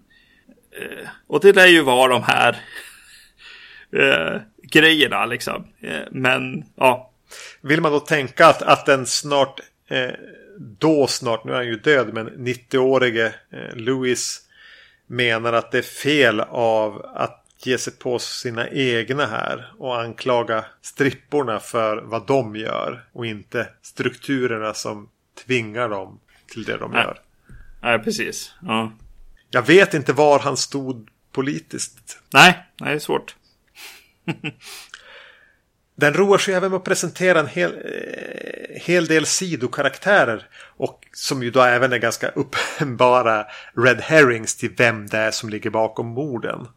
Eh, och det lär ju vara de här eh, grejerna liksom. Men ja. Vill man då tänka att, att den snart, eh, då snart, nu är han ju död, men 90-årige eh, Louis menar att det är fel av att ge sig på sina egna här och anklaga stripporna för vad de gör och inte strukturerna som tvingar dem till det de Nej. gör. Nej, precis. Ja. Jag vet inte var han stod politiskt. Nej, nej, det är svårt. Den roar sig även med att presentera en hel, eh, hel del sidokaraktärer. Och som ju då även är ganska uppenbara red herrings till vem det är som ligger bakom morden.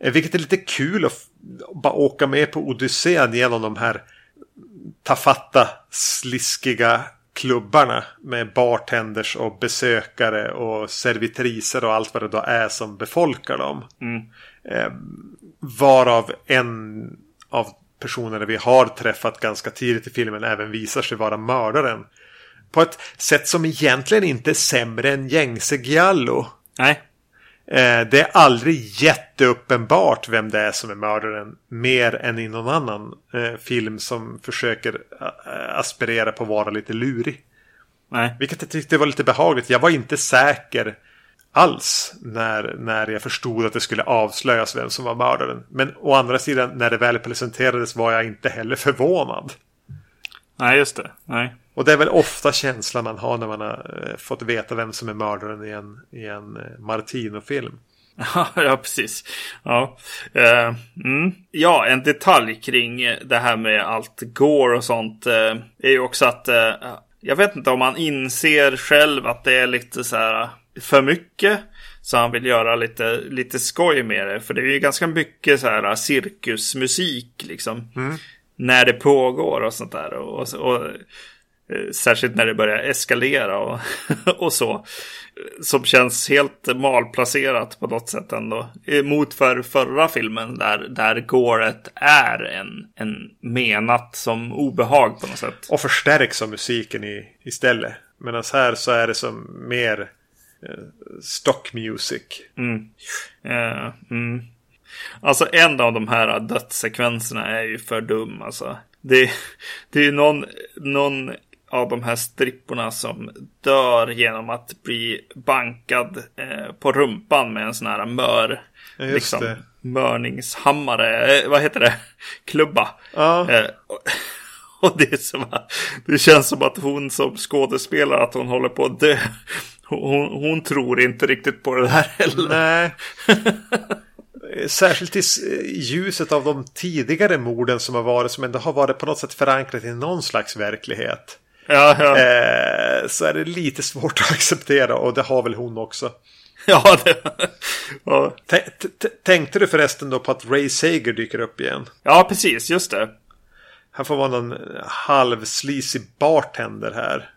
Eh, Vilket är lite kul att bara åka med på Odysseen genom de här tafatta, sliskiga klubbarna med bartenders och besökare och servitriser och allt vad det då är som befolkar dem. Eh, varav en av personerna vi har träffat ganska tidigt i filmen även visar sig vara mördaren. På ett sätt som egentligen inte är sämre än gängse Giallo. Nej, Eh, det är aldrig jätteuppenbart vem det är som är mördaren. Mer än i någon annan eh, film som försöker eh, aspirera på att vara lite lurig. nej. Vilket jag tyckte var lite behagligt. Jag var inte säker alls när, när jag förstod att det skulle avslöjas vem som var mördaren. Men å andra sidan, när det väl presenterades var jag inte heller förvånad. Nej, just det. Nej. Och det är väl ofta känslan man har när man har eh, fått veta vem som är mördaren i en, i en eh, Martino-film. ja, precis. Ja. Eh, mm. ja, en detalj kring det här med allt går och sånt eh, är ju också att eh, jag vet inte om han inser själv att det är lite så här för mycket. Så han vill göra lite, lite skoj med det. För det är ju ganska mycket så här cirkusmusik liksom. När det pågår och sånt där. Och, och, och eh, särskilt när det börjar eskalera och, och så. Som känns helt malplacerat på något sätt ändå. Mot för förra filmen där, där gåret är en, en menat som obehag på något sätt. Och förstärks av musiken i, istället. Medan här så är det som mer stock music. Eh, mm. Alltså en av de här dödssekvenserna är ju för dum alltså. Det, det är ju någon, någon av de här stripporna som dör genom att bli bankad eh, på rumpan med en sån här mör. Ja, liksom, det. mörningshammare, eh, vad heter det? Klubba. Ja. Eh, och, och det, är som, det känns som att hon som skådespelare, att hon håller på att dö. Hon, hon tror inte riktigt på det här heller. Nej. Särskilt i ljuset av de tidigare morden som har varit. Som ändå har varit på något sätt förankrat i någon slags verklighet. Ja, ja. Eh, så är det lite svårt att acceptera. Och det har väl hon också. Ja, det, ja. Tänkte du förresten då på att Ray Sager dyker upp igen? ja, precis. Just det. Han får vara någon halvsleazy bartender här.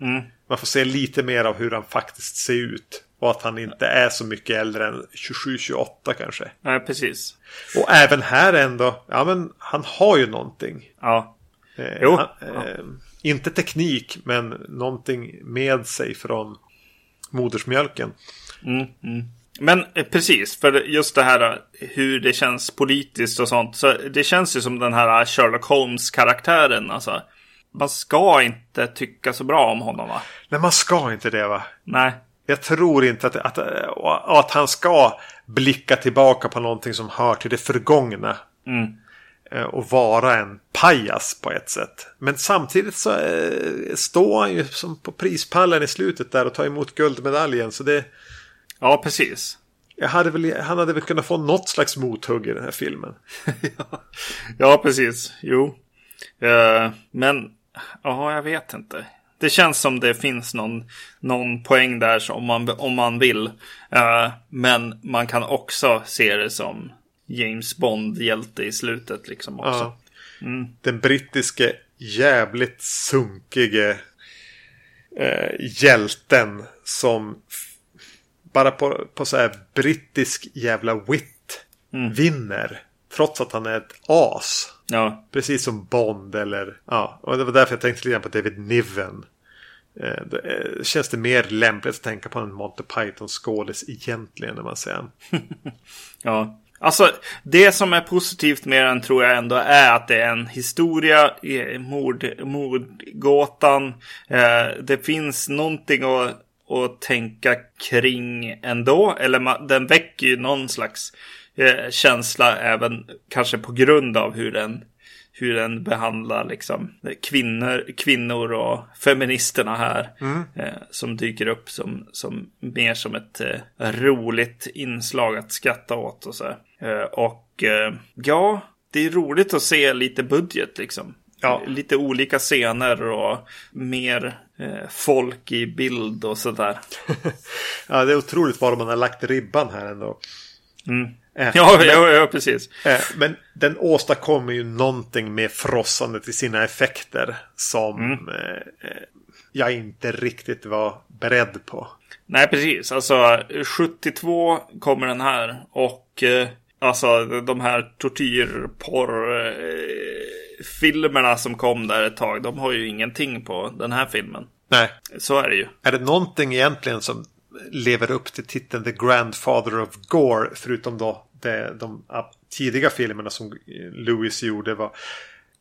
Mm. Man får se lite mer av hur han faktiskt ser ut. Och att han inte är så mycket äldre än 27-28 kanske. Nej, precis. Och även här ändå. Ja men han har ju någonting. Ja. Eh, Jo. han, eh, Inte teknik men någonting med sig från modersmjölken. Mm, mm. Men eh, precis, för just det här eh, hur det känns politiskt och sånt. Så det känns ju som den här Sherlock Holmes-karaktären. Alltså, man ska inte tycka så bra om honom va? Nej man ska inte det va? Nej. Jag tror inte att, att, att han ska blicka tillbaka på någonting som hör till det förgångna. Mm. Eh, Och vara en pajas på ett sätt. Men samtidigt så eh, står han ju som på prispallen i slutet där och tar emot guldmedaljen. Så det, Ja, precis. hade väl, han hade väl kunnat få något slags mothugg i den här filmen. Ja, precis. Jo. Eh, men, ja, jag vet inte. Det känns som det finns någon, någon poäng där som om man, om man vill. Eh, men man kan också se det som James Bond-hjälte i slutet liksom också. Ja. Mm. Den brittiske jävligt sunkige eh, hjälten som bara på, på så här brittisk jävla wit mm. vinner. Trots att han är ett as. Ja. Precis som Bond eller ja. Och det var därför jag tänkte lite grann på David Niven. Eh, det, eh, känns det mer lämpligt att tänka på en Monty Python skådis egentligen när man ser den. ja. Alltså det som är positivt med den tror jag ändå är att det är en historia, mord, mordgåtan. Eh, det finns någonting att, att tänka kring ändå. Eller man, den väcker ju någon slags eh, känsla även kanske på grund av hur den hur den behandlar liksom kvinnor, kvinnor och feministerna här. Mm. Eh, som dyker upp som, som mer som ett eh, roligt inslag att skratta åt och så. Eh, och eh, ja, det är roligt att se lite budget liksom. Ja. Lite olika scener och mer folk i bild och sådär. ja, det är otroligt var man har lagt ribban här ändå. Mm. Eh, ja, men, ja, ja, precis. Eh, men den åstadkommer ju någonting med frossandet i sina effekter som mm. eh, jag inte riktigt var beredd på. Nej, precis. Alltså 72 kommer den här och alltså de här tortyrporr-filmerna som kom där ett tag. De har ju ingenting på den här filmen. Nej. Så är det ju. Är det någonting egentligen som lever upp till titeln The Grandfather of Gore. Förutom då det, de tidiga filmerna som Lewis gjorde var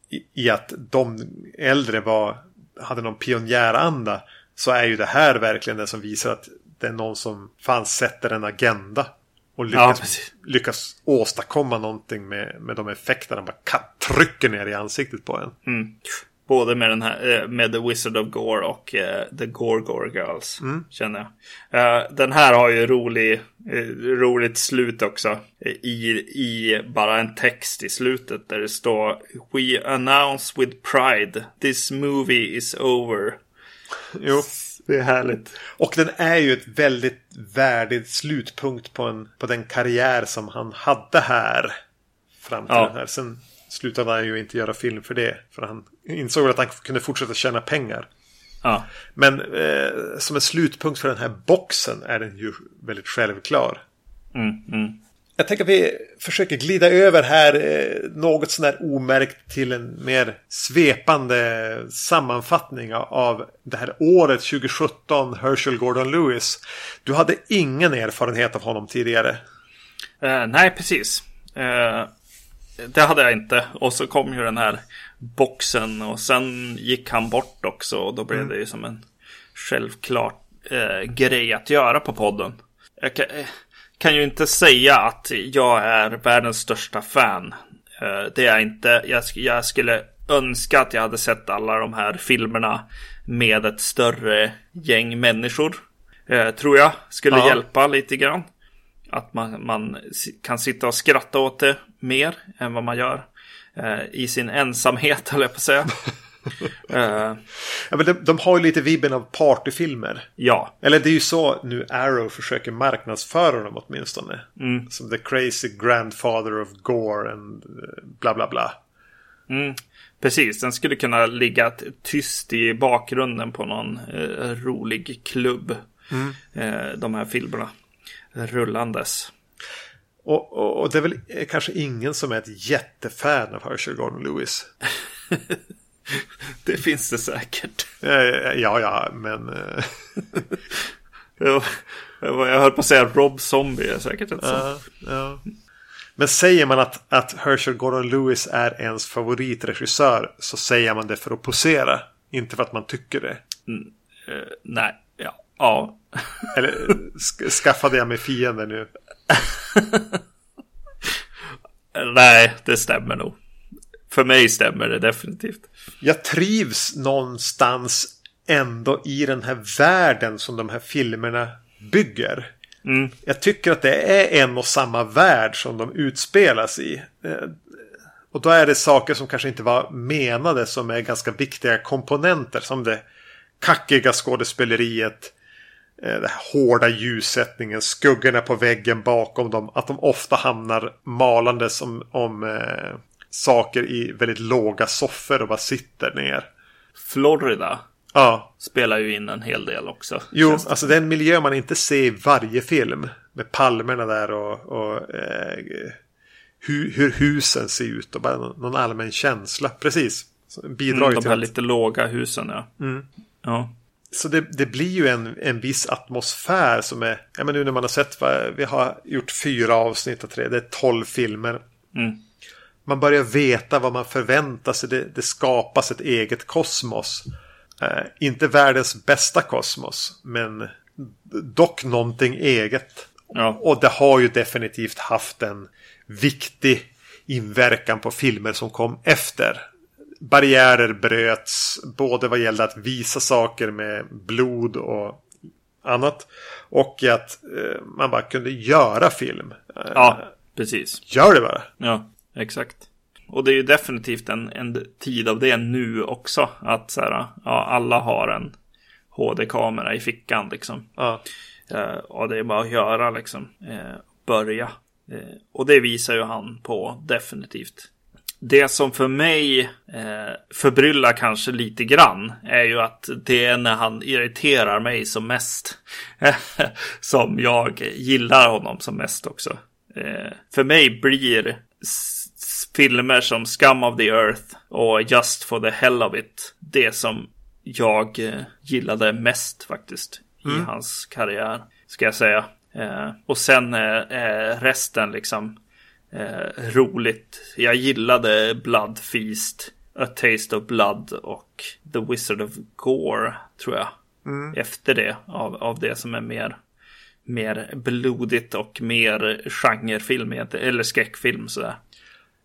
i, i att de äldre var, hade någon pionjäranda. Så är ju det här verkligen det som visar att det är någon som fan sätter en agenda. Och lyckas, ja, lyckas åstadkomma någonting med, med de effekterna. Bara trycker ner i ansiktet på en. Mm. Både med, den här, eh, med The Wizard of Gore och uh, The Gore Gore Girls. Mm. Känner jag. Uh, den här har ju rolig, uh, roligt slut också. I, I bara en text i slutet där det står We announce with pride this movie is over. Jo. Det är härligt. Och den är ju ett väldigt värdigt slutpunkt på, en, på den karriär som han hade här. Fram till ja. den här. Sen slutade han ju inte göra film för det. För han insåg att han kunde fortsätta tjäna pengar. Ja. Men eh, som en slutpunkt för den här boxen är den ju väldigt självklar. Mm, mm. Jag tänker att vi försöker glida över här eh, något sånär omärkt till en mer svepande sammanfattning av det här året 2017, Herschel Gordon Lewis. Du hade ingen erfarenhet av honom tidigare. Uh, nej, precis. Uh, det hade jag inte. Och så kom ju den här boxen och sen gick han bort också. Och då blev mm. det ju som en självklar eh, grej att göra på podden. Jag kan, eh, kan, ju inte säga att jag är världens största fan. Eh, det är jag inte. Jag, jag skulle önska att jag hade sett alla de här filmerna med ett större gäng människor. Eh, tror jag skulle ja. hjälpa lite grann. Att man, man kan sitta och skratta åt det mer än vad man gör i sin ensamhet, höll jag på att säga. uh, ja, men de, de, har ju lite vibben av partyfilmer. Ja. Eller det är ju så nu Arrow försöker marknadsföra dem åtminstone. Mm. Som The Crazy Grandfather of Gore and eh, bla bla bla. Mm. Precis, den skulle kunna ligga tyst i bakgrunden på någon eh, rolig klubb. Mm. Eh, de här filmerna rullandes. Och, och, och, det är väl kanske ingen som är ett jättefan av Herschel Gordon Lewis. det finns det säkert. Ja, ja, men... Eh, jo, jag höll på att säga Rob Zombie är säkert ett sånt. Ja, Men säger man att, att Herschel Gordon Lewis är ens favoritregissör så säger man det för att posera. Inte för att man tycker det. Mm, nej, ja. ja. Eller skaffade jag mig fiender nu? Nej, det stämmer nog. För mig stämmer det definitivt. Jag trivs någonstans ändå i den här världen som de här filmerna bygger. Mm. Jag tycker att det är en och samma värld som de utspelas i. Eh, och då är det saker som kanske inte var menade som är ganska viktiga komponenter. Som det kackiga skådespeleriet. Eh, den här hårda ljussättningen, skuggorna på väggen bakom dem. Att de ofta hamnar malandes om, om eh, saker i väldigt låga soffor och bara sitter ner. Florida Ja, spelar ju in en hel del också. jo, det. alltså det är en miljö man inte ser i varje film. Med palmerna där och, och eh, hur, hur husen ser ut och bara någon, allmän känsla. Precis. Bidrar Mm, de till här att- lite låga husen ja. Mm. Ja. Så det, det blir ju en, en viss atmosfär som är, ja men nu när man har sett, vad, vi har gjort fyra avsnitt av tre, det är tolv filmer. Mm. Man börjar veta vad man förväntar sig, det, det skapas ett eget kosmos. Eh, inte världens bästa kosmos, men dock någonting eget. Ja. Och det har ju definitivt haft en viktig inverkan på filmer som kom efter. Barriärer bröts både vad gällde att visa saker med blod och annat. Och att eh, man bara kunde göra film. Ja, precis. Gör det bara. Ja, exakt. Och det är ju definitivt en, en tid av det nu också. Att så här, ja, alla har en HD-kamera i fickan liksom. Ja. Eh, och det är bara att göra liksom. Eh, börja. Eh, och det visar ju han på definitivt. Det som för mig eh, förbryllar kanske lite grann är ju att det är när han irriterar mig som mest. som jag gillar honom som mest också. Eh, för mig blir filmer som Scum of the Earth och Just for the Hell of It det som jag eh, gillade mest faktiskt i hans karriär. Ska jag säga. Eh, och sen eh, resten liksom eh, roligt. Jag gillade Blood Feast, A Taste of Blood och The Wizard of Gore tror jag. Efter det av, av det som är mer mer blodigt och mer genrefilm eller skräckfilm sådär.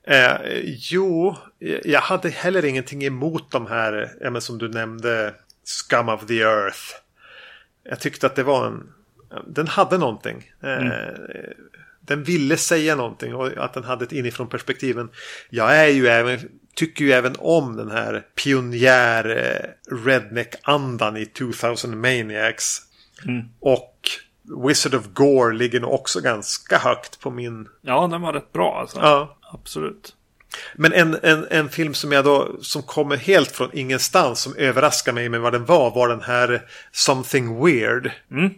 Eh, jo, jag hade heller ingenting emot de här, ja, som du nämnde, Scum of the Earth. Jag tyckte att det var en... Den hade någonting. Eh, Den ville säga någonting och att den hade ett inifrån perspektiven. Jag är ju även, tycker ju även om den här pionjär eh, redneck-andan i 2000 Maniacs. Och Wizard of Gore ligger nog också ganska högt på min... Ja, den var rätt bra alltså. Ja. Absolut. Men en, en, en film som jag då som kommer helt från ingenstans som överraskar mig med vad den var var den här Something Weird. Mm.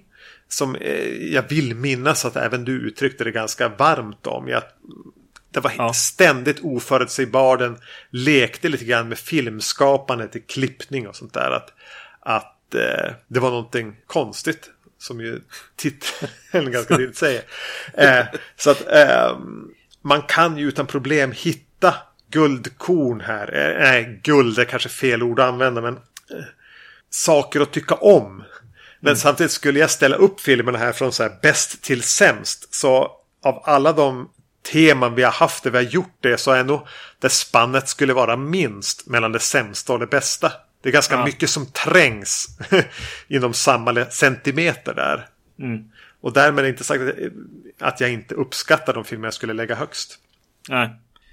Som eh, jag vill minnas att även du uttryckte det ganska varmt om. Jag, det var Ja. ständigt oförutsägbar. Den lekte lite grann med filmskapandet i klippning och sånt där. Att, att eh, det var någonting konstigt. Som ju titeln ganska tydligt säger. Eh, så att eh, man kan ju utan problem hitta guldkorn här. Eh, nej, guld är kanske fel ord att använda men eh, saker att tycka om. Men samtidigt skulle jag ställa upp filmerna här från så här bäst till sämst. Så av alla de teman vi har haft där vi har gjort det så är nog det spannet skulle vara minst mellan det sämsta och det bästa. Det är ganska Ja. mycket som trängs inom samma centimeter där. Mm. Och därmed är inte sagt att jag, att jag inte uppskattar de filmer jag skulle lägga högst. Nej.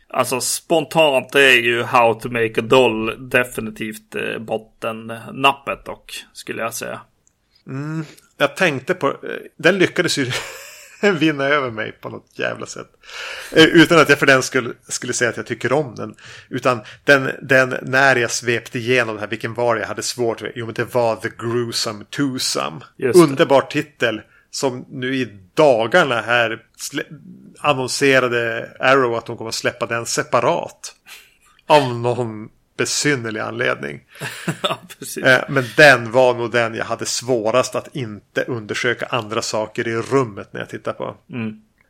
Alltså spontant är ju How to make a doll definitivt eh, bottennappet dock, skulle jag säga. Jag tänkte på, eh, den lyckades ju vinna över mig på något jävla sätt. Eh, Utan att jag för den skulle, skulle säga att jag tycker om den. Utan den, den när jag svepte igenom här, vilken var det jag hade svårt med? Jo men det var The Gruesome Twosome. Underbar titel. Som nu i dagarna här annonserade Arrow att de kommer att släppa den separat. Av någon besynnerlig anledning. ja. Eh, Men den var nog den jag hade svårast att inte undersöka andra saker i rummet när jag tittar på.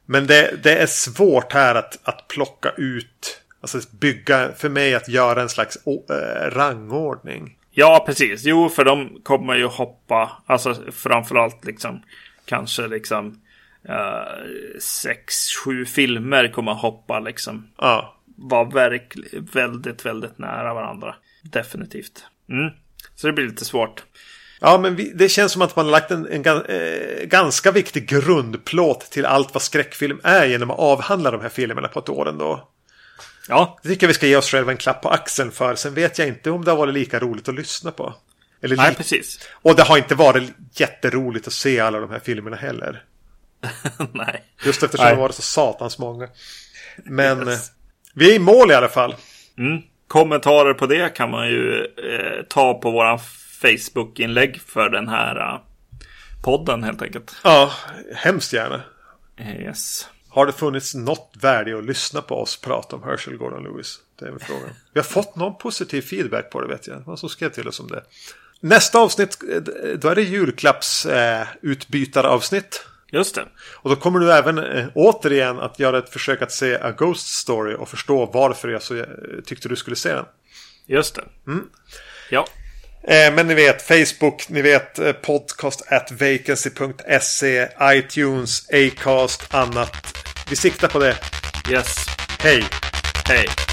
Men det, det är svårt här att, att plocka ut, alltså bygga, för mig att göra en slags eh, rangordning. Ja, precis. Jo, för de kommer ju hoppa, alltså framförallt liksom kanske liksom eh, sex, sju filmer kommer hoppa liksom. Ja, Var verkligen väldigt, väldigt nära varandra. Definitivt. Mm. Så det blir lite svårt. ja men vi, det känns som att man har lagt en, en gan- eh, ganska viktig grundplåt till allt vad skräckfilm är genom att avhandla de här filmerna på ett år ändå. Ja, Det tycker jag vi ska ge oss själva en klapp på axeln för. Sen vet jag inte om det har varit lika roligt att lyssna på. Eller Nej, precis. Och det har inte varit jätteroligt att se alla de här filmerna heller. Nej. Just eftersom Nej. det varit så satans många. Men Yes. Eh, vi är i mål i alla fall. Mm. Kommentarer på det kan man ju eh, ta på våran Facebook-inlägg för den här eh, podden helt enkelt. Ja, hemskt gärna. Eh, Yes. Har det funnits något värde att lyssna på oss prata om Herschel Gordon Lewis? Det är väl frågan. Vi har fått någon positiv feedback på det vet jag. Någon som skrev till oss om det. Nästa avsnitt, eh, då är det julklappsutbytaravsnitt. Just det. Och då kommer du även eh, återigen att göra ett försök att se A Ghost Story och förstå varför jag så, eh, tyckte du skulle se den. Just det. Ja. Eh, men ni vet Facebook, ni vet eh, podcast at vacancy.se, iTunes, Acast, annat. Vi siktar på det. Yes. Hej! Hej.